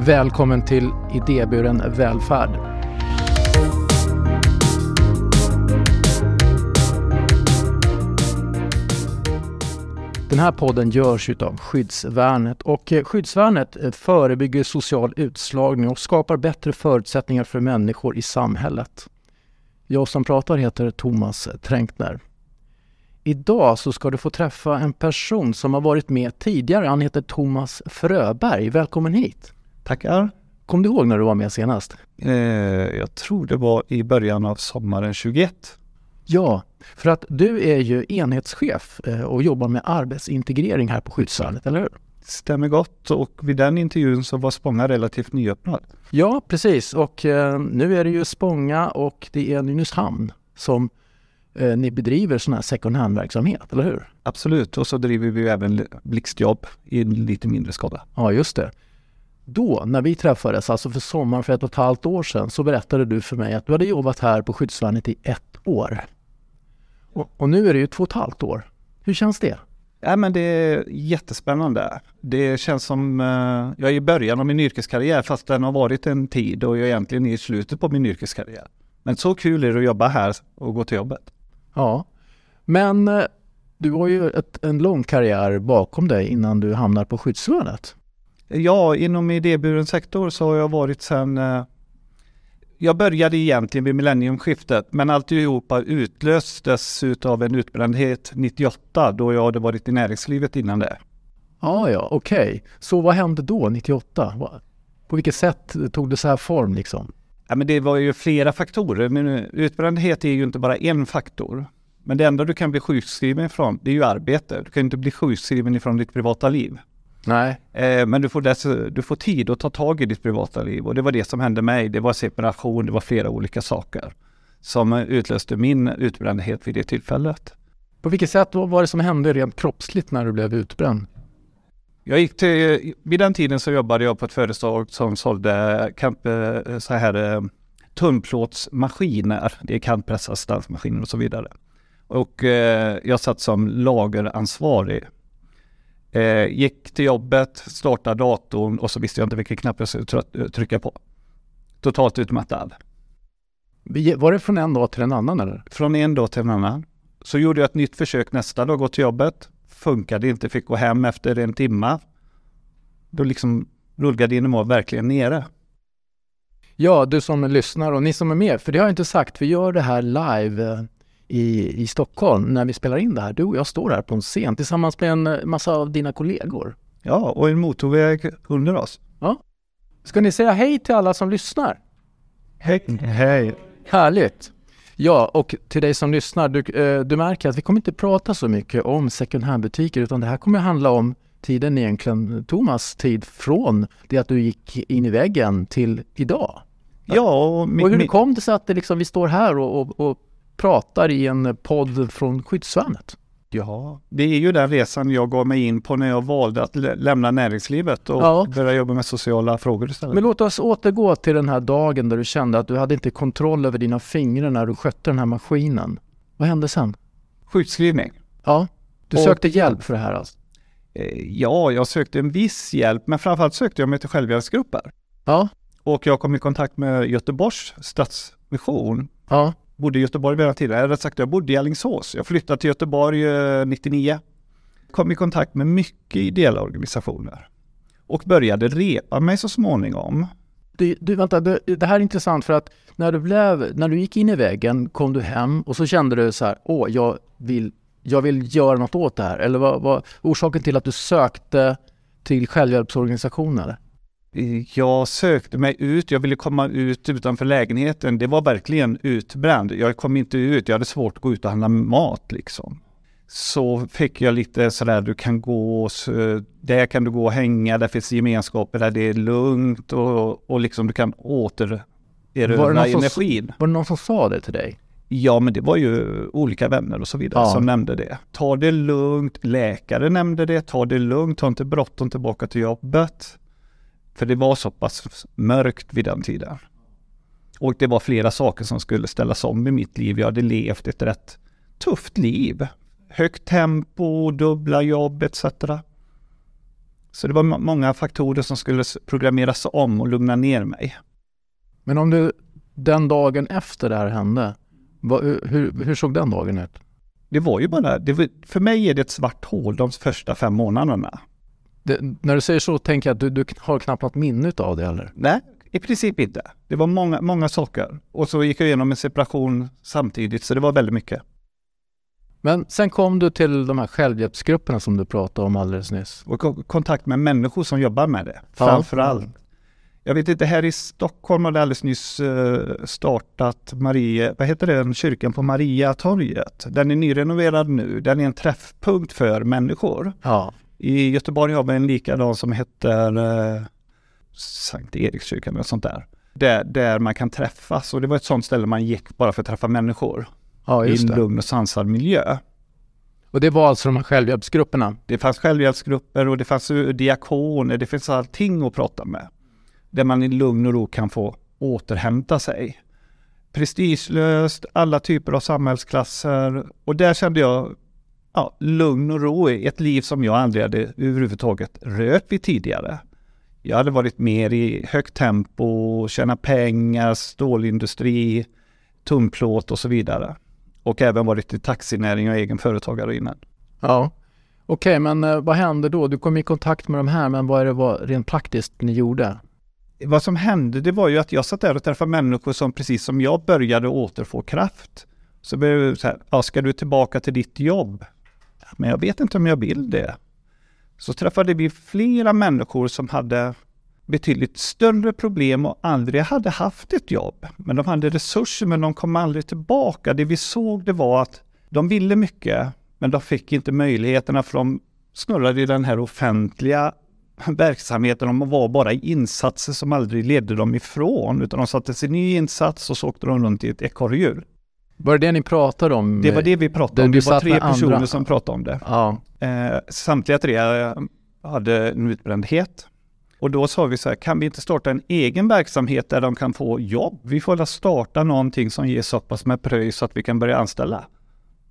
Välkommen till Idéburen välfärd. Den här podden görs av Skyddsvärnet och eh, Skyddsvärnet eh, förebygger social utslagning och skapar bättre förutsättningar för människor i samhället. Jag som pratar heter Thomas Tränkner. Idag så ska du få träffa en person som har varit med tidigare. Han heter Thomas Fröberg. Välkommen hit! Tackar! Kom du ihåg när du var med senast? Eh, jag tror det var i början av sommaren 21. Ja, för att du är ju enhetschef eh, och jobbar med arbetsintegrering här på Skyddsvärnet, eller hur? Stämmer gott och vid den intervjun så var Spånga relativt nyöppnad. Ja, precis och eh, nu är det ju Spånga och det är Nynäshamn som eh, ni bedriver sån här second hand-verksamhet, eller hur? Absolut, och så driver vi även blixtjobb i lite mindre skala. Ja, just det. Då, när vi träffades, alltså för sommaren för ett och ett halvt år sedan, så berättade du för mig att du hade jobbat här på Skyddsvärnet i ett år. Och, och nu är det ju två och ett halvt år. Hur känns det? Ja, men det är jättespännande. Det känns som uh, jag är i början av min yrkeskarriär fast den har varit en tid och jag är egentligen i slutet på min yrkeskarriär. Men så kul är det att jobba här och gå till jobbet. Ja, men uh, du har ju ett, en lång karriär bakom dig innan du hamnar på Skyddsvärnet. Ja, inom idéburen sektor så har jag varit sedan uh, jag började egentligen vid millenniumskiftet, men alltihopa utlöstes av en utbrändhet 98 då jag hade varit i näringslivet innan det. Ah, ja, okej. Okay. Så vad hände då 98? På vilket sätt tog det så här form liksom? Ja, men det var ju flera faktorer, men utbrändhet är ju inte bara en faktor. Men det enda du kan bli sjukskriven ifrån, det är ju arbete. Du kan inte bli sjukskriven ifrån ditt privata liv. Nej. Eh, men du får, dess, du får tid att ta tag i ditt privata liv och det var det som hände mig. Det var separation, det var flera olika saker som utlöste min utbrändhet vid det tillfället. På vilket sätt vad var det som hände rent kroppsligt när du blev utbränd? Jag gick till, vid den tiden så jobbade jag på ett företag som sålde kamp, eh, så här eh, tunnplåtsmaskiner. Det är kantpressassistensmaskiner och så vidare. Och eh, jag satt som lageransvarig Eh, gick till jobbet, startade datorn och så visste jag inte vilken knapp jag skulle trycka på. Totalt utmattad. Var det från en dag till en annan eller? Från en dag till en annan. Så gjorde jag ett nytt försök nästa dag, gå till jobbet. Funkade inte, fick gå hem efter en timme. Då liksom rullgardinen var verkligen nere. Ja, du som lyssnar och ni som är med, för det har jag inte sagt, vi gör det här live eh, i, i Stockholm när vi spelar in det här. Du och jag står här på en scen tillsammans med en eh, massa av dina kollegor. Ja, och en motorväg under oss. Ja. Ska ni säga hej till alla som lyssnar? Hej! Hej! Härligt! Ja, och till dig som lyssnar, du, eh, du märker att vi kommer inte prata så mycket om second hand-butiker utan det här kommer handla om tiden egentligen, Thomas tid från det att du gick in i väggen till idag. Ja, och, och hur kom det sig att det liksom, vi står här och, och, och pratar i en podd från Skyddsvärnet. Ja, det är ju den resan jag gav mig in på när jag valde att lämna näringslivet och ja. börja jobba med sociala frågor istället. Men låt oss återgå till den här dagen där du kände att du hade inte kontroll över dina fingrar när du skötte den här maskinen. Vad hände sen? Sjukskrivning. Ja, du och, sökte hjälp för det här alltså? Eh, ja, jag sökte en viss hjälp, men framförallt sökte jag mig till självhjälpsgrupper. Ja. Och jag kom i kontakt med Göteborgs Stadsmission. Ja bodde i Göteborg vid den tiden. Rätt sagt, jag bodde i Alingsås. Jag flyttade till Göteborg eh, 99. Kom i kontakt med mycket ideella organisationer. Och började repa mig så småningom. Du, du vänta, du, det här är intressant för att när du, blev, när du gick in i väggen kom du hem och så kände du så här, åh, jag vill, jag vill göra något åt det här. Eller vad var orsaken till att du sökte till självhjälpsorganisationer? Jag sökte mig ut, jag ville komma ut utanför lägenheten. Det var verkligen utbränd. Jag kom inte ut, jag hade svårt att gå ut och handla mat liksom. Så fick jag lite sådär, du kan gå, där kan du gå och hänga, där finns gemenskaper där det är lugnt och, och liksom du kan återerövra energin. Som, var det någon som sa det till dig? Ja, men det var ju olika vänner och så vidare ja. som nämnde det. Ta det lugnt, läkare nämnde det, ta det lugnt, ta inte bråttom tillbaka till jobbet. För det var så pass mörkt vid den tiden. Och det var flera saker som skulle ställas om i mitt liv. Jag hade levt ett rätt tufft liv. Högt tempo, dubbla jobb etc. Så det var många faktorer som skulle programmeras om och lugna ner mig. Men om du den dagen efter det här hände, vad, hur, hur såg den dagen ut? Det var ju bara, det var, för mig är det ett svart hål de första fem månaderna. Det, när du säger så tänker jag att du, du har knappt något minne av det eller? Nej, i princip inte. Det var många, många saker. Och så gick jag igenom en separation samtidigt, så det var väldigt mycket. Men sen kom du till de här självhjälpsgrupperna som du pratade om alldeles nyss. Och kontakt med människor som jobbar med det, framför Jag vet inte, här i Stockholm har det alldeles nyss eh, startat Marie, vad heter den kyrkan på Mariatorget? Den är nyrenoverad nu, den är en träffpunkt för människor. Ja. I Göteborg har vi en likadan som heter eh, Sankt Erikskyrkan eller sånt där. där. Där man kan träffas och det var ett sånt ställe man gick bara för att träffa människor. Ja, I en lugn och sansad miljö. Och det var alltså de här självhjälpsgrupperna? Det fanns självhjälpsgrupper och det fanns diakoner, det finns allting att prata med. Där man i lugn och ro kan få återhämta sig. Prestigelöst, alla typer av samhällsklasser och där kände jag ja, lugn och ro i ett liv som jag aldrig hade överhuvudtaget rört vid tidigare. Jag hade varit mer i högt tempo, tjäna pengar, stålindustri, tunnplåt och så vidare. Och även varit i taxinäring och egen företagare innan. Ja, okej, okay, men eh, vad hände då? Du kom i kontakt med de här, men vad är det var rent praktiskt ni gjorde? Vad som hände, det var ju att jag satt där och träffade människor som precis som jag började återfå kraft. Så började så här, ja, ska du tillbaka till ditt jobb? Men jag vet inte om jag vill det. Så träffade vi flera människor som hade betydligt större problem och aldrig hade haft ett jobb. Men de hade resurser men de kom aldrig tillbaka. Det vi såg det var att de ville mycket men de fick inte möjligheterna för de snurrade i den här offentliga verksamheten. De var bara i insatser som aldrig ledde dem ifrån utan de satte sig i ny insats och så åkte de runt i ett ekorrhjul. Var det det ni pratade om? Det var det vi pratade om. Det var tre personer andra. som pratade om det. Ja. Eh, samtliga tre hade en utbrändhet. Och då sa vi så här, kan vi inte starta en egen verksamhet där de kan få jobb? Vi får starta någonting som ger så pass med pröjs så att vi kan börja anställa.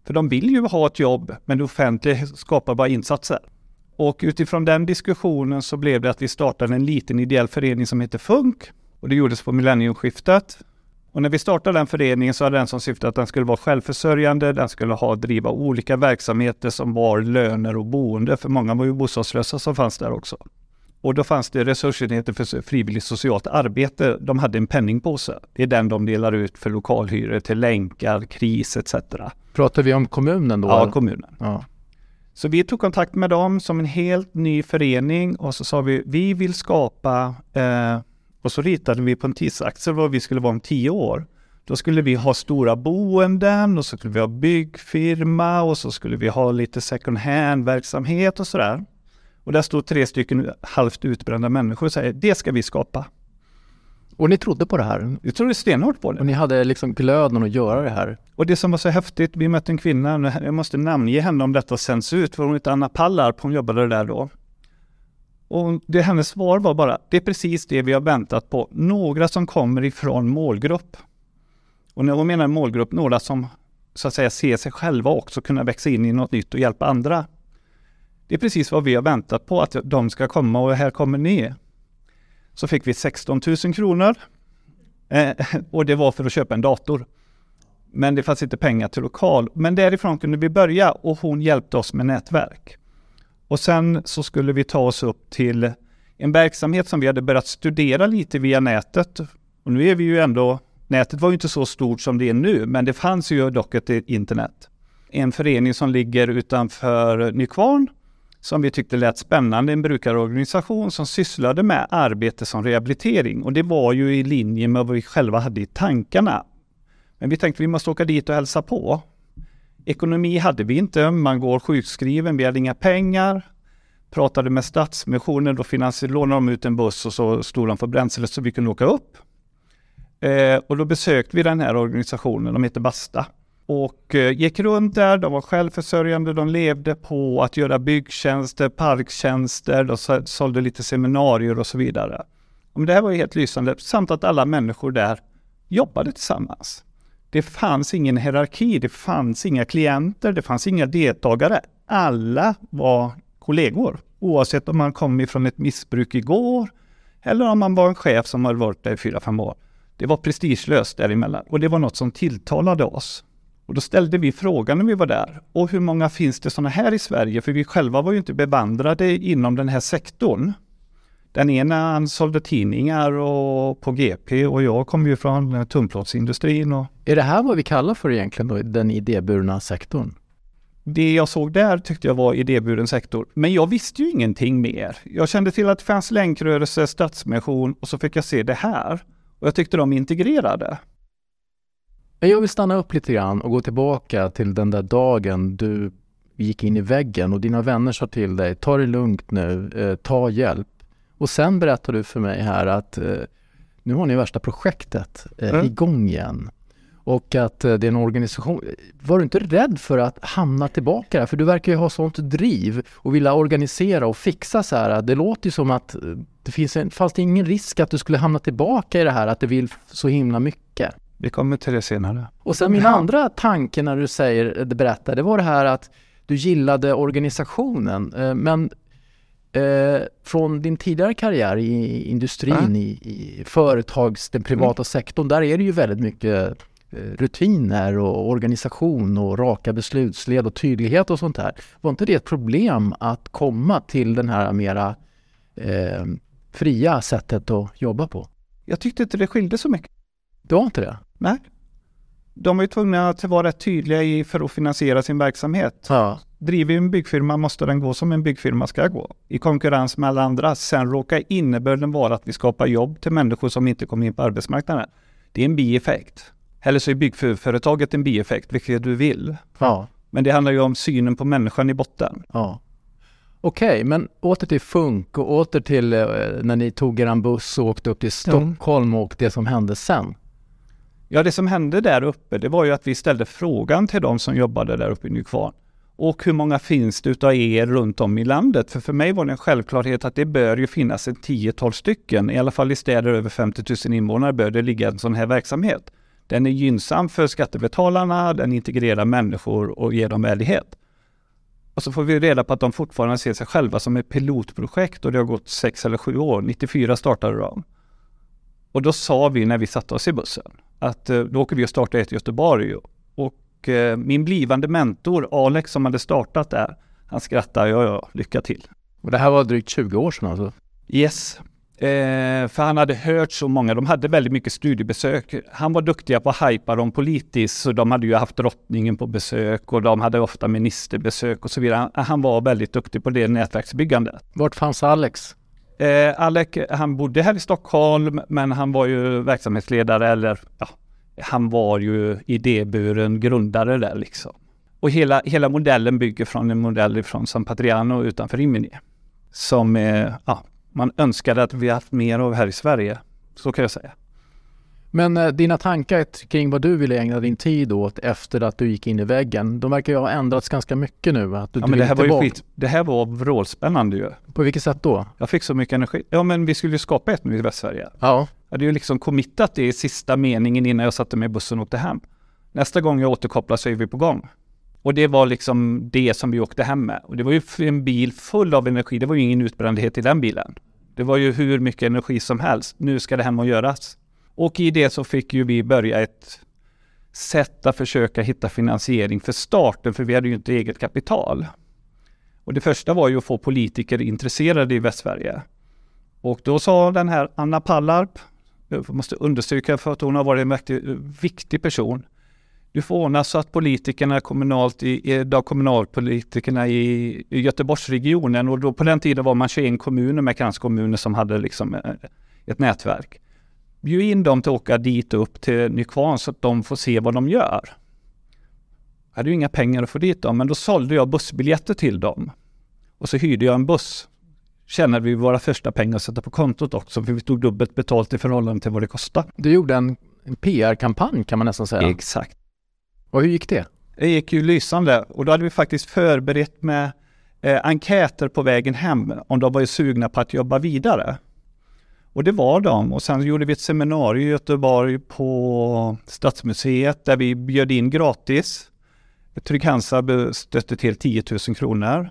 För de vill ju ha ett jobb, men det offentliga skapar bara insatser. Och utifrån den diskussionen så blev det att vi startade en liten ideell förening som heter FUNK. Och det gjordes på millenniumskiftet. Och när vi startade den föreningen så hade den som syfte att den skulle vara självförsörjande, den skulle ha driva olika verksamheter som var löner och boende, för många var ju bostadslösa som fanns där också. Och då fanns det resursenheter för frivilligt socialt arbete. De hade en penningpåse. Det är den de delar ut för lokalhyror till länkar, kris etc. Pratar vi om kommunen då? Ja, kommunen. Ja. Så vi tog kontakt med dem som en helt ny förening och så sa vi, vi vill skapa eh, och så ritade vi på en tidsaxel vad vi skulle vara om tio år. Då skulle vi ha stora boenden och så skulle vi ha byggfirma och så skulle vi ha lite second hand verksamhet och sådär. Och där stod tre stycken halvt utbrända människor och säger det ska vi skapa. Och ni trodde på det här? Vi trodde stenhårt på det. Och ni hade liksom glöden att göra det här? Och det som var så häftigt, vi mötte en kvinna, jag måste namnge henne om detta sänds ut, för hon heter Anna Pallarp, hon jobbade där då. Och det, hennes svar var bara, det är precis det vi har väntat på. Några som kommer ifrån målgrupp. Och när hon menar målgrupp, några som så att säga ser sig själva också kunna växa in i något nytt och hjälpa andra. Det är precis vad vi har väntat på, att de ska komma och här kommer ni. Så fick vi 16 000 kronor. Eh, och det var för att köpa en dator. Men det fanns inte pengar till lokal. Men därifrån kunde vi börja och hon hjälpte oss med nätverk. Och sen så skulle vi ta oss upp till en verksamhet som vi hade börjat studera lite via nätet. Och nu är vi ju ändå, nätet var ju inte så stort som det är nu, men det fanns ju dock ett internet. En förening som ligger utanför Nykvarn som vi tyckte lät spännande, en brukarorganisation som sysslade med arbete som rehabilitering och det var ju i linje med vad vi själva hade i tankarna. Men vi tänkte vi måste åka dit och hälsa på. Ekonomi hade vi inte, man går sjukskriven, vi hade inga pengar. Pratade med Stadsmissionen, då lånade de ut en buss och så stod de för bränsle så vi kunde åka upp. Eh, och då besökte vi den här organisationen, de heter Basta. Och eh, gick runt där, de var självförsörjande, de levde på att göra byggtjänster, parktjänster, de sålde lite seminarier och så vidare. Och det här var ju helt lysande, samt att alla människor där jobbade tillsammans. Det fanns ingen hierarki, det fanns inga klienter, det fanns inga deltagare. Alla var kollegor. Oavsett om man kom ifrån ett missbruk igår eller om man var en chef som hade varit där i fyra, fem år. Det var prestigelöst däremellan och det var något som tilltalade oss. Och då ställde vi frågan när vi var där. Och hur många finns det sådana här i Sverige? För vi själva var ju inte bevandrade inom den här sektorn. Den ena han sålde tidningar och på GP och jag kom ju från tunnplåtsindustrin. Och... Är det här vad vi kallar för egentligen då, den idéburna sektorn? Det jag såg där tyckte jag var idéburen sektor. Men jag visste ju ingenting mer. Jag kände till att det fanns länkrörelse, stadsmission och så fick jag se det här. Och jag tyckte de integrerade. Jag vill stanna upp lite grann och gå tillbaka till den där dagen du gick in i väggen och dina vänner sa till dig, ta det lugnt nu, eh, ta hjälp. Och sen berättar du för mig här att eh, nu har ni värsta projektet eh, mm. igång igen. Och att eh, det är en organisation. Var du inte rädd för att hamna tillbaka där? För du verkar ju ha sånt driv och vilja organisera och fixa så här. Det låter ju som att det finns en, fanns det ingen risk att du skulle hamna tillbaka i det här att du vill så himla mycket? Vi kommer till det senare. Och sen min andra tanke när du säger, det berättar, det var det här att du gillade organisationen. Men eh, från din tidigare karriär i industrin, ja. i, i företags, den privata mm. sektorn, där är det ju väldigt mycket eh, rutiner och organisation och raka beslutsled och tydlighet och sånt där. Var inte det ett problem att komma till den här mera eh, fria sättet att jobba på? Jag tyckte inte det skilde så mycket. Det var inte det? Nej. De är ju tvungna att vara rätt tydliga i för att finansiera sin verksamhet. Ja. Driver en byggfirma måste den gå som en byggfirma ska gå. I konkurrens med alla andra. Sen råkar innebörden vara att vi skapar jobb till människor som inte kommer in på arbetsmarknaden. Det är en bieffekt. Eller så är byggföretaget en bieffekt, vilket du vill. Ja. Men det handlar ju om synen på människan i botten. Ja. Okej, okay, men åter till Funk och åter till eh, när ni tog er buss och åkte upp till Stockholm mm. och det som hände sen. Ja, det som hände där uppe, det var ju att vi ställde frågan till de som jobbade där uppe i Nykvarn. Och hur många finns det utav er runt om i landet? För för mig var det en självklarhet att det bör ju finnas ett tiotal stycken, i alla fall i städer över 50 000 invånare bör det ligga en sån här verksamhet. Den är gynnsam för skattebetalarna, den integrerar människor och ger dem värdighet. Och så får vi reda på att de fortfarande ser sig själva som ett pilotprojekt och det har gått sex eller sju år. 94 startade de. Och då sa vi när vi satte oss i bussen att eh, då åker vi och startar ett i Göteborg. Och eh, min blivande mentor Alex som hade startat där, han skrattade, ja ja, lycka till. Och det här var drygt 20 år sedan alltså? Yes. Eh, för han hade hört så många, de hade väldigt mycket studiebesök. Han var duktiga på att hypa dem politiskt, så de hade ju haft drottningen på besök och de hade ofta ministerbesök och så vidare. Han var väldigt duktig på det nätverksbyggandet. Vart fanns Alex? Eh, Alec, han bodde här i Stockholm, men han var ju verksamhetsledare eller ja, han var ju idéburen grundare där liksom. Och hela, hela modellen bygger från en modell från San Patriano utanför Rimini. Som eh, ja, man önskade att vi haft mer av här i Sverige. Så kan jag säga. Men eh, dina tankar kring vad du ville ägna din tid åt efter att du gick in i väggen, de verkar ju ha ändrats ganska mycket nu. Att du, ja, men det här var ju skit. Det här var vrålspännande ju. På vilket sätt då? Jag fick så mycket energi. Ja, men vi skulle ju skapa ett nu i Västsverige. Ja. Jag hade ju liksom committat det i sista meningen innan jag satte mig i bussen och åkte hem. Nästa gång jag återkopplar så är vi på gång. Och det var liksom det som vi åkte hem med. Och det var ju en bil full av energi. Det var ju ingen utbrändhet i den bilen. Det var ju hur mycket energi som helst. Nu ska det hem och göras. Och i det så fick ju vi börja ett sätt att försöka hitta finansiering för starten, för vi hade ju inte eget kapital. Och det första var ju att få politiker intresserade i Västsverige. Och då sa den här Anna Pallarp, jag måste understryka för att hon har varit en väldigt viktig person. Du får ordna så att politikerna kommunalt i, då kommunalpolitikerna i, Göteborgsregionen och då på den tiden var man 21 kommuner med kranskommuner som hade liksom eh, ett nätverk. Bjud in dem till att åka dit upp till Nykvarn så att de får se vad de gör. Jag hade ju inga pengar att få dit dem, men då sålde jag bussbiljetter till dem. Och så hyrde jag en buss. Tjänade vi våra första pengar att sätta på kontot också, för vi tog dubbelt betalt i förhållande till vad det kostade. Du gjorde en, en PR-kampanj kan man nästan säga. Exakt. Och hur gick det? Det gick ju lysande och då hade vi faktiskt förberett med eh, enkäter på vägen hem om de var ju sugna på att jobba vidare. Och det var de. Och sen gjorde vi ett seminarium i Göteborg på Stadsmuseet där vi bjöd in gratis. Trygg-Hansa stötte till 10 000 kronor.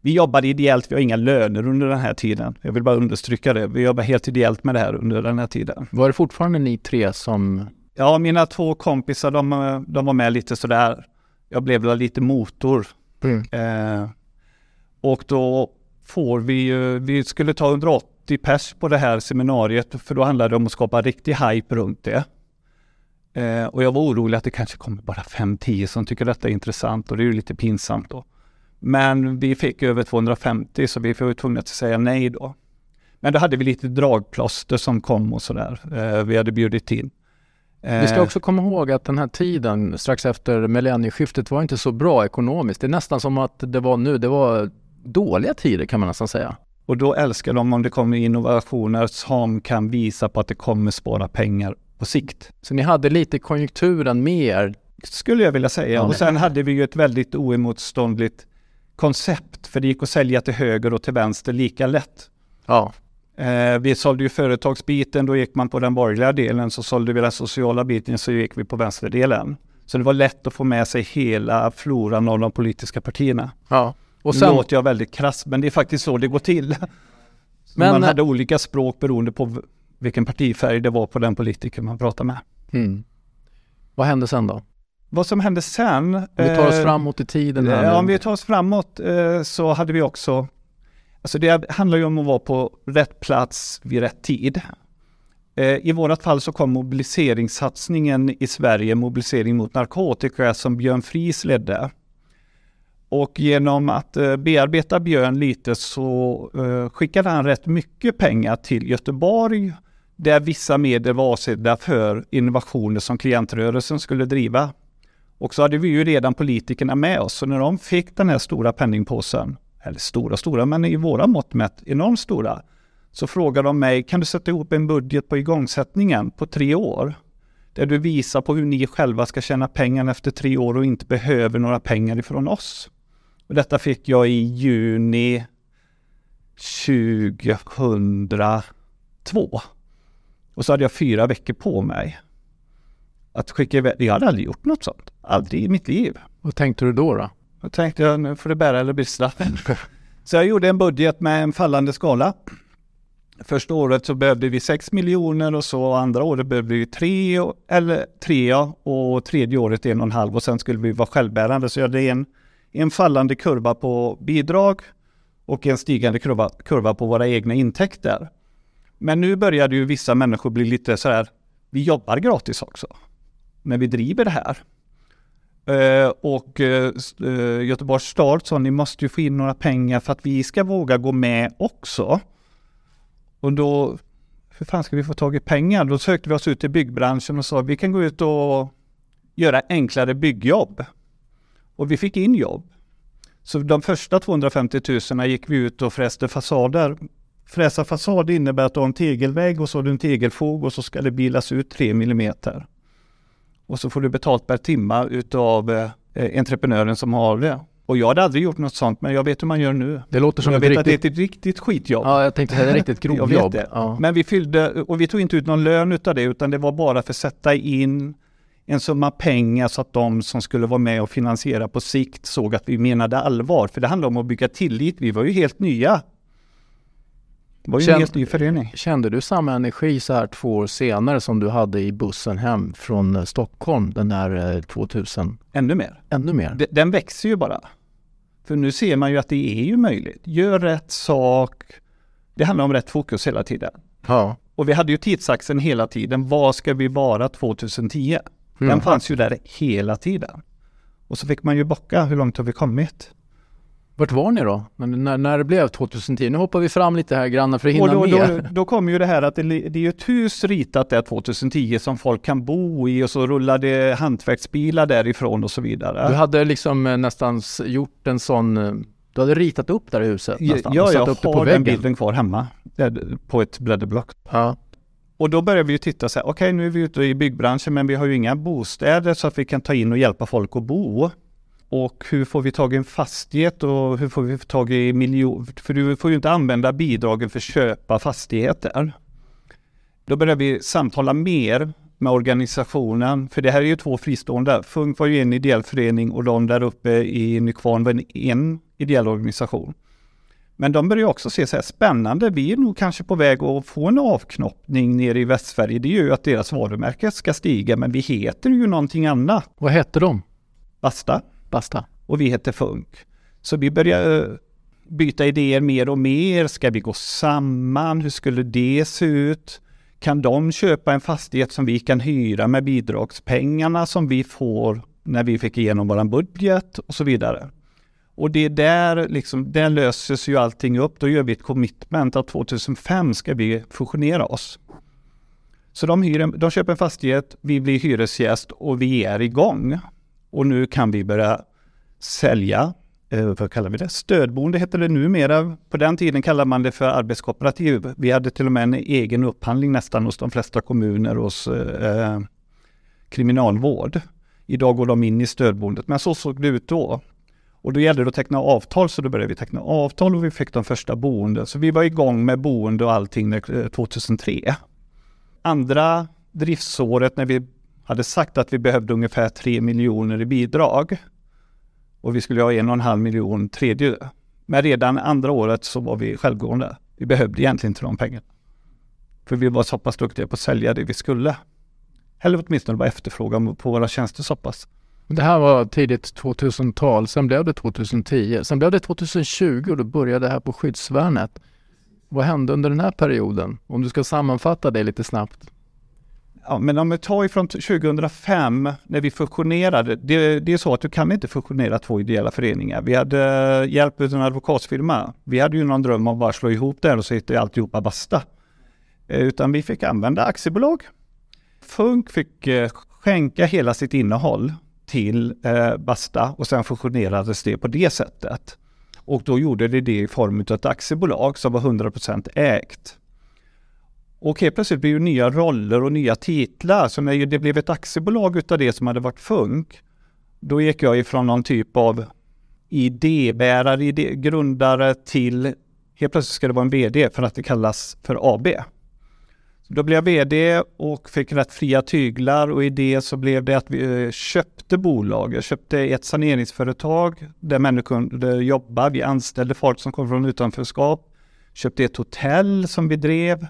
Vi jobbade ideellt, vi har inga löner under den här tiden. Jag vill bara understryka det. Vi jobbar helt ideellt med det här under den här tiden. Var det fortfarande ni tre som... Ja, mina två kompisar, de, de var med lite sådär. Jag blev väl lite motor. Mm. Eh, och då får vi ju, vi skulle ta 180 pers på det här seminariet, för då handlade det om att skapa riktig hype runt det. Eh, och jag var orolig att det kanske kommer bara 5-10 som tycker detta är intressant och det är ju lite pinsamt då. Men vi fick över 250 så vi var ju tvungna att säga nej då. Men då hade vi lite dragplåster som kom och sådär. Eh, vi hade bjudit in. Eh, vi ska också komma ihåg att den här tiden strax efter millennieskiftet var inte så bra ekonomiskt. Det är nästan som att det var nu, det var dåliga tider kan man nästan säga. Och då älskar de om det kommer innovationer som kan visa på att det kommer spara pengar på sikt. Så ni hade lite konjunkturen med er. Skulle jag vilja säga. Och sen hade vi ju ett väldigt oemotståndligt koncept. För det gick att sälja till höger och till vänster lika lätt. Ja, Eh, vi sålde ju företagsbiten, då gick man på den borgerliga delen. Så sålde vi den sociala biten, så gick vi på vänsterdelen. Så det var lätt att få med sig hela floran av de politiska partierna. ja. Och sen, Nu låter jag väldigt krass, men det är faktiskt så det går till. Men- man hade olika språk beroende på vilken partifärg det var på den politiker man pratade med. mm. vad hände sen då? Vad som hände sen... Om vi tar oss eh, framåt i tiden här Ja, om vi tar oss framåt eh, så hade vi också... Alltså det handlar ju om att vara på rätt plats vid rätt tid. Eh, I vårat fall så kom mobiliseringssatsningen i Sverige, mobilisering mot narkotika, som Björn Fries ledde. Och genom att eh, bearbeta Björn lite så eh, skickade han rätt mycket pengar till Göteborg där vissa medel var avsedda för innovationer som klientrörelsen skulle driva. Och så hade vi ju redan politikerna med oss, så när de fick den här stora penningpåsen, eller stora stora, men i våra mått mätt enormt stora, så frågade de mig, kan du sätta ihop en budget på igångsättningen på tre år? Där du visar på hur ni själva ska tjäna pengar efter tre år och inte behöver några pengar ifrån oss. Och detta fick jag i juni 2002. Och så hade jag fyra veckor på mig att skicka iväg. Jag hade aldrig gjort något sånt. Aldrig i mitt liv. Vad tänkte du då? då? Då tänkte jag, nu får det bära eller brista. Så jag gjorde en budget med en fallande skala. Första året så behövde vi 6 miljoner och så andra året behövde vi 3 eller 3 ja, och tredje året en och en halv och sen skulle vi vara självbärande. Så jag hade en, en fallande kurva på bidrag och en stigande kurva, kurva på våra egna intäkter. Men nu började ju vissa människor bli lite så här, vi jobbar gratis också. Men vi driver det här. Eh, och eh, Göteborgs stad sa ni måste ju få in några pengar för att vi ska våga gå med också. Och då, hur fan ska vi få tag i pengar? Då sökte vi oss ut till byggbranschen och sa vi kan gå ut och göra enklare byggjobb. Och vi fick in jobb. Så de första 250 000 gick vi ut och fräste fasader. Fräsa fasad innebär att du har en tegelvägg och så har du en tegelfog och så ska det bilas ut 3 millimeter. Och så får du betalt per timma utav eh, entreprenören som har det. Och jag hade aldrig gjort något sånt, men jag vet hur man gör nu. Det låter som jag vet att det är riktigt... ett riktigt skitjobb. Ja, jag tänkte det är ett riktigt grovjobb. Ja. Men vi fyllde, och vi tog inte ut någon lön utav det, utan det var bara för att sätta in en summa pengar så att de som skulle vara med och finansiera på sikt såg att vi menade allvar. För det handlar om att bygga tillit. Vi var ju helt nya. Det var ju Känn- en helt ny förening. Kände du samma energi så här två år senare som du hade i bussen hem från eh, Stockholm den där eh, 2000? Ännu mer. Ännu mer? De- Den växer ju bara. För nu ser man ju att det är ju möjligt. Gör rätt sak. Det handlar om rätt fokus hela tiden. Ja. Och vi hade ju tidsaxeln hela tiden. Vad ska vi vara 2010? Den Mm. fanns ju där hela tiden. Och så fick man ju bocka, hur långt har vi kommit? Vart var ni då? När, när, när det blev 2010? Nu hoppar vi fram lite här grannar för att hinna Och då, med. då, då kom ju det här att det, det är ju ett hus ritat där 2010 som folk kan bo i och så rullade hantverksbilar därifrån och så vidare. Du hade liksom eh, nästan gjort en sån, eh, du hade ritat upp det här huset nästan? ja, jag har den bilden kvar hemma. där- På ett blädderblock. Ja. Och då började vi ju titta så här, okej nu är vi ute i byggbranschen men vi har ju inga bostäder så att vi kan ta in och hjälpa folk att bo. Och hur får vi tag i en fastighet och hur får vi tag i miljon... För du får ju inte använda bidragen för att köpa fastigheter. Då började vi samtala mer med organisationen, för det här är ju två fristående. Funk var ju en ideell förening och de där uppe i Nykvarn var en, en ideell organisation. Men de börjar också se så här spännande, vi är nog kanske på väg att få en avknoppning nere i Västsverige. Det gör ju att deras varumärke ska stiga, men vi heter ju någonting annat. Vad hette de? Basta. Basta. Och vi heter Funk. Så vi börjar eh, byta idéer mer och mer. Ska vi gå samman? Hur skulle det se ut? Kan de köpa en fastighet som vi kan hyra med bidragspengarna som vi får när vi fick igenom våran budget och så vidare. Och det är där, liksom, där löses ju allting upp. Då gör vi ett commitment att 2005 ska vi fusionera oss. Så de, hyr en, de köper en fastighet, vi blir hyresgäst och vi är igång. Och nu kan vi börja sälja, eh, vad kallar vi det? Stödboende heter det numera. På den tiden kallade man det för arbetskooperativ. Vi hade till och med en egen upphandling nästan hos de flesta kommuner hos eh, eh kriminalvård. Idag går de in i stödboendet, men så såg det ut då. Och då gällde det att teckna avtal, så då började vi teckna avtal och vi fick de första boende. Så vi var igång med boende och allting 2003. Eh, andra driftsåret när vi hade sagt att vi behövde ungefär 3 miljoner i bidrag och vi skulle ha en och en halv miljon tredje. Men redan andra året så var vi självgående. Vi behövde egentligen inte de pengarna. För vi var så pass duktiga på att sälja det vi skulle. Eller åtminstone var efterfrågan på våra tjänster så pass. Det här var tidigt 2000-tal, sen blev det 2010. Sen blev det 2020 och då började det här på skyddsvärnet. Vad hände under den här perioden? Om du ska sammanfatta det lite snabbt. Ja, men om vi tar ifrån 2005 när vi fusionerade. Det, det, är så att du kan inte fusionera två ideella föreningar. Vi hade eh, hjälp av en advokatsfirma. Vi hade ju någon dröm om att bara slå ihop det och så hittade alltihopa basta. Eh, utan vi fick använda aktiebolag. Funk fick eh, skänka hela sitt innehåll till eh, Basta och sen fusionerades det på det sättet. Och då gjorde det det i form av ett aktiebolag som var 100% ägt. Och helt plötsligt blev det nya roller och nya titlar. Så när det blev ett aktiebolag utav det som hade varit Funk, då gick jag ifrån någon typ av idébärare, idé, grundare till helt plötsligt ska det vara en VD för att det kallas för AB. Då blev jag VD och fick rätt fria tyglar och i det så blev det att vi eh, köpte bolag. Jag köpte ett saneringsföretag där människor kunde jobba. Vi anställde folk som kom från utanförskap. Köpte ett hotell som vi drev.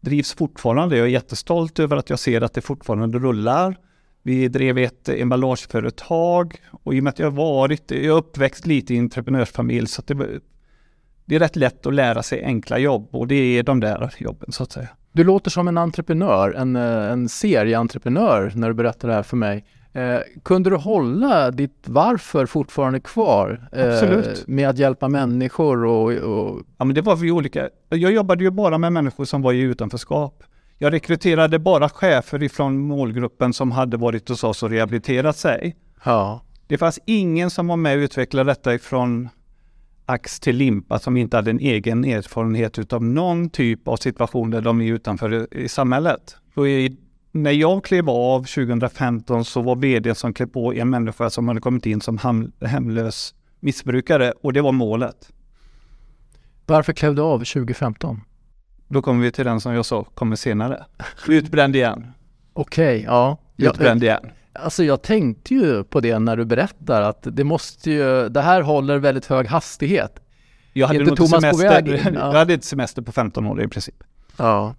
Drivs fortfarande. Jag är jättestolt över att jag ser att det fortfarande rullar. Vi drev ett emballageföretag och i och med att jag varit, jag är uppväxt lite i entreprenörsfamilj så att det, det är rätt lätt att lära sig enkla jobb och det är de där jobben så att säga. Du låter som en entreprenör, en, eh, en serieentreprenör när du berättar det här för mig. Eh, kunde du hålla ditt varför fortfarande kvar? Eh, med att hjälpa människor och, och... Ja men det var vi olika. Jag jobbade ju bara med människor som var i utanförskap. Jag rekryterade bara chefer ifrån målgruppen som hade varit hos oss och rehabiliterat sig. Ja. Det fanns ingen som var med och utvecklade detta ifrån ax till limpa som inte hade en egen erfarenhet utav någon typ av situation där de är utanför i samhället. Och i, när jag klev av 2015 så var vd som klev på en människa som hade kommit in som hem, hemlös missbrukare och det var målet. Varför klev du av 2015? Då kommer vi till den som jag sa kommer senare. Utbränd igen. Okej, okay, ja. Utbränd igen. Alltså jag tänkte ju på det när du berättar att det måste ju, det här håller väldigt hög hastighet. Jag hade inte Thomas semester, på väg in? Jag hade ett semester på 15 år i princip. Ja.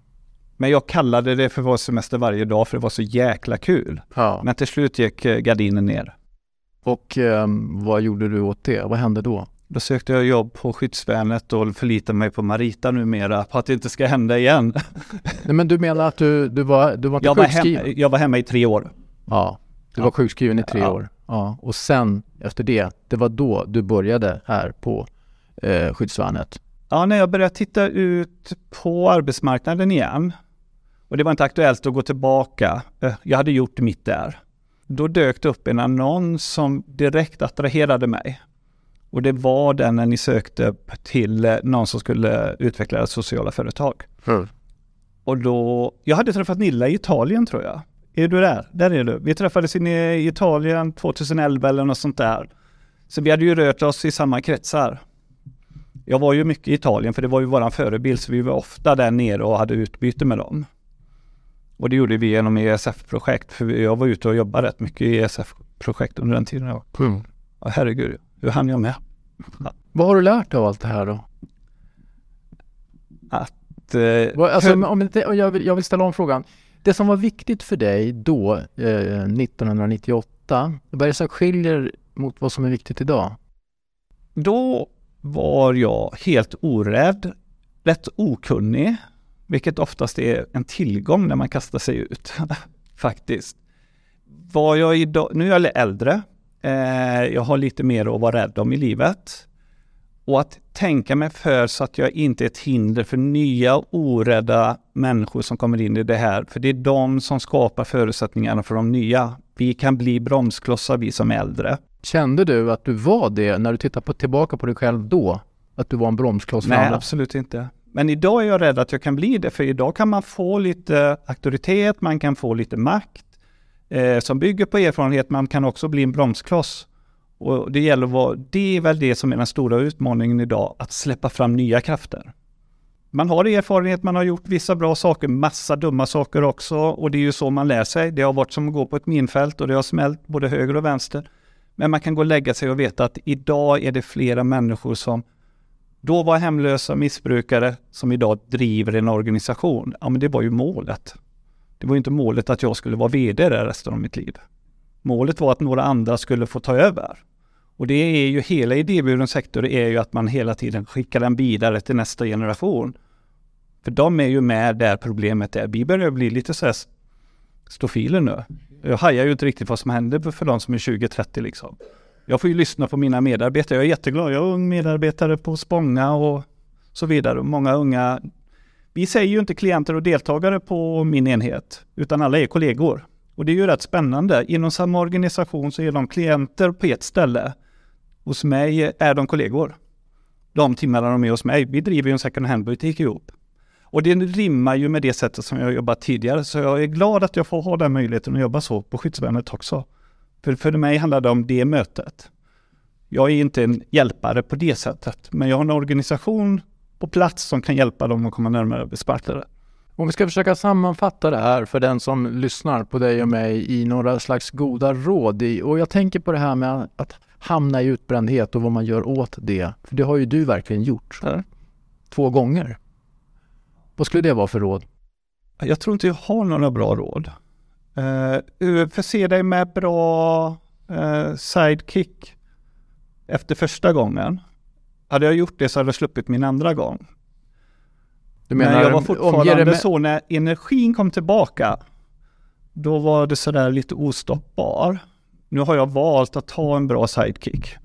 Men jag kallade det för vår semester varje dag för det var så jäkla kul. Ja. Men till slut gick eh, gardinen ner. Och um, vad gjorde du åt det? Vad hände då? Då sökte jag jobb på skyddsvärnet och förlitade mig på Marita numera på att det inte ska hända igen. Nej men du menar att du, du var, du var inte jag var, hem, jag var hemma i tre år. Ja. Du var sjukskriven i tre ja. år. Ja. Och sen efter det, det var då du började här på eh, skyddsvärnet? Ja, när jag började titta ut på arbetsmarknaden igen och det var inte aktuellt att gå tillbaka. Eh, jag hade gjort mitt där. Då dök det upp en annons som direkt attraherade mig. Och det var den när ni sökte till eh, någon som skulle utveckla sociala företag. Mm. Och då, jag hade träffat Nilla i Italien tror jag. Är du där? Där är du. Vi träffades i Italien 2011 eller något sånt där. Så vi hade ju rört oss i samma kretsar. Jag var ju mycket i Italien för det var ju våran förebild så vi var ofta där nere och hade utbyte med dem. Och det gjorde vi genom ESF-projekt för jag var ute och jobbade rätt mycket i ESF-projekt under den tiden. Mm. Ja, herregud, hur hann jag med? Ja. Vad har du lärt dig av allt det här då? att... Eh, alltså, om inte, jag, vill, jag vill ställa om frågan. Det som var viktigt för dig då, eh, 1998, vad är det som skiljer mot vad som är viktigt idag? Då var jag helt orädd, rätt okunnig, vilket oftast är en tillgång när man kastar sig ut, faktiskt. Var jag idag, nu är jag äldre, eh, jag har lite mer att vara rädd om i livet. Och att tänka mig för så att jag inte är ett hinder för nya orädda människor som kommer in i det här. För det är de som skapar förutsättningarna för de nya. Vi kan bli bromsklossar vi som är äldre. Kände du att du var det när du tittar på, tillbaka på dig själv då? Att du var en bromskloss Nej, absolut inte. Men idag är jag rädd att jag kan bli det, för idag kan man få lite auktoritet, man kan få lite makt eh, som bygger på erfarenhet, man kan också bli en bromskloss. Och det gäller att vara, det är väl det som är den stora utmaningen idag, att släppa fram nya krafter. Man har erfarenhet, man har gjort vissa bra saker, massa dumma saker också och det är ju så man lär sig. Det har varit som att gå på ett minfält och det har smält både höger och vänster. Men man kan gå och lägga sig och veta att idag är det flera människor som då var hemlösa missbrukare som idag driver en organisation. Ja, men det var ju målet. Det var ju inte målet att jag skulle vara VD där resten av mitt liv. Målet var att några andra skulle få ta över. Och det är ju hela idéburen sektor är ju att man hela tiden skickar den vidare till nästa generation. För de är ju med där problemet är. Vi börjar bli lite så här stofiler nu. Jag hajar ju inte riktigt vad som händer för de som är 20-30 liksom. Jag får ju lyssna på mina medarbetare. Jag är jätteglad. Jag är ung medarbetare på Spånga och så vidare. Många unga. Vi säger ju inte klienter och deltagare på min enhet, utan alla är kollegor. Och det är ju rätt spännande. Inom samma organisation så är de klienter på ett ställe. Hos mig är de kollegor. De timmarna de är hos mig. Vi driver ju en second hand-butik ihop. Och det rimmar ju med det sättet som jag jobbat tidigare, så jag är glad att jag får ha den möjligheten att jobba så på skyddsvärnet också. För, för mig handlar det om det mötet. Jag är inte en hjälpare på det sättet, men jag har en organisation på plats som kan hjälpa dem att komma närmare arbetsmarknaden. Om vi ska försöka sammanfatta det här för den som lyssnar på dig och mig i några slags goda råd. och jag tänker på det här med att hamna i utbrändhet och vad man gör åt det. För det har ju du verkligen gjort. Ja. Två gånger. Vad skulle det vara för råd? Jag tror inte jag har några bra råd. Uh, förse dig med bra uh, sidekick efter första gången. Hade jag gjort det så hade jag sluppit min andra gång. Du menar, Men jag var fortfarande med... så när energin kom tillbaka, då var det sådär lite ostoppbar. Nu har jag valt att ta en bra sidekick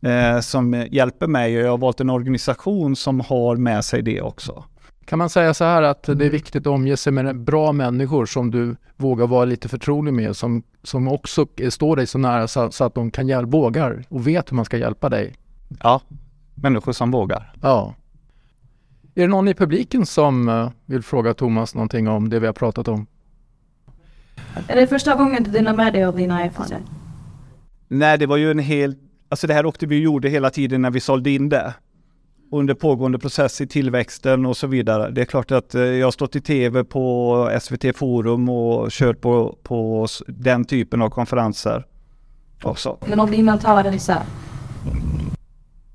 eh, som hjälper mig och jag har valt en organisation som har med sig det också. Kan man säga så här att det är viktigt att omge sig med bra människor som du vågar vara lite förtrolig med, som, som också står dig så nära så, så att de kan hjälpa, vågar och vet hur man ska hjälpa dig? Ja, människor som vågar. Ja. Är det någon i publiken som uh, vill fråga Thomas någonting om det vi har pratat om? Är det första gången du delar med dig av dina erfarenheter? Nej, det var ju en hel... Alltså det här åkte vi gjorde hela tiden när vi sålde in det under pågående process i tillväxten och så vidare. Det är klart att eh, jag har stått i tv på SVT Forum och kört på, på den typen av konferenser också. Men om din mentala resa?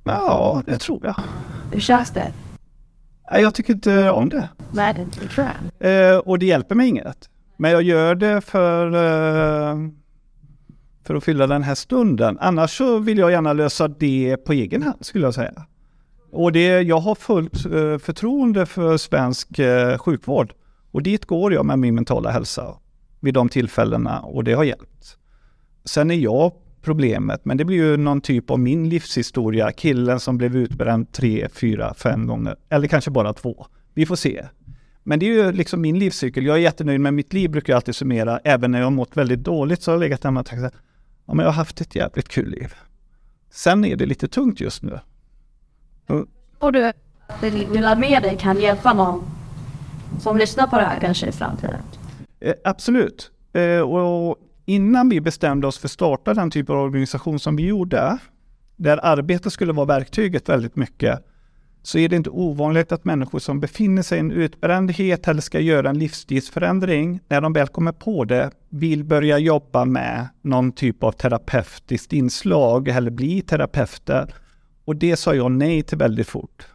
Ja, det tror jag. Hur känns det? Jag tycker inte om det. Världen, tror jag. Och det hjälper mig inget. Men jag gör det för, eh, för att fylla den här stunden. Annars så vill jag gärna lösa det på egen hand skulle jag säga. Och det, jag har fullt eh, förtroende för svensk eh, sjukvård. Och dit går jag med min mentala hälsa vid de tillfällena och det har hjälpt. Sen är jag problemet, men det blir ju någon typ av min livshistoria. Killen som blev utbränd tre, fyra, fem gånger. Eller kanske bara två. Vi får se. Men det är ju liksom min livscykel. Jag är jättenöjd med mitt liv, brukar jag alltid summera. Även när jag har mått väldigt dåligt så har jag legat hemma och tänkt att ja, men jag har haft ett jävligt kul liv. Sen är det lite tungt just nu. Och du, du lär med dig kan hjälpa någon som lyssnar på det här kanske i framtiden? Eh, absolut. Eh, och innan vi bestämde oss för att starta den typ av organisation som vi gjorde, där arbete skulle vara verktyget väldigt mycket, så är det inte ovanligt att människor som befinner sig i en utbrändhet eller ska göra en livsstilsförändring, när de väl kommer på det, vill börja jobba med någon typ av terapeutiskt inslag eller bli terapeuter och det sa jag nej till väldigt fort.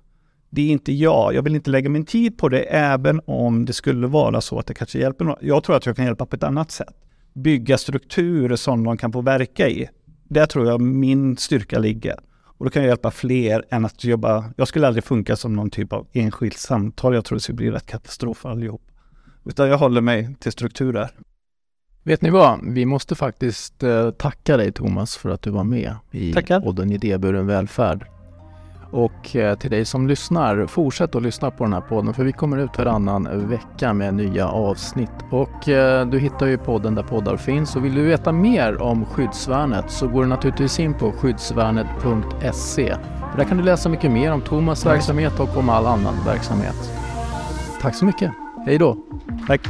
det är inte jag. Jag vill inte lägga min tid på det, även om det skulle vara så att det kanske hjälper någon. Jag tror att jag kan hjälpa på ett annat sätt. Bygga strukturer som de kan få verka i. Där tror jag min styrka ligger. Och då kan jag hjälpa fler än att jobba. Jag skulle aldrig funka som någon typ av enskilt samtal. Jag tror det skulle bli rätt katastrof för allihop. Utan jag håller mig till strukturer. Vet ni vad? Vi måste faktiskt eh, tacka dig Thomas för att du var med i Tackar. podden Idéburen välfärd. Och eh, till dig som lyssnar, fortsätt att lyssna på den här podden för vi kommer ut varannan vecka med nya avsnitt. Och eh, du hittar ju podden där poddar finns och vill du veta mer om Skyddsvärnet så går du naturligtvis in på skyddsvärnet.se. Där kan du läsa mycket mer om Thomas verksamhet och om all annan verksamhet. Tack så mycket. Hej då! Tack.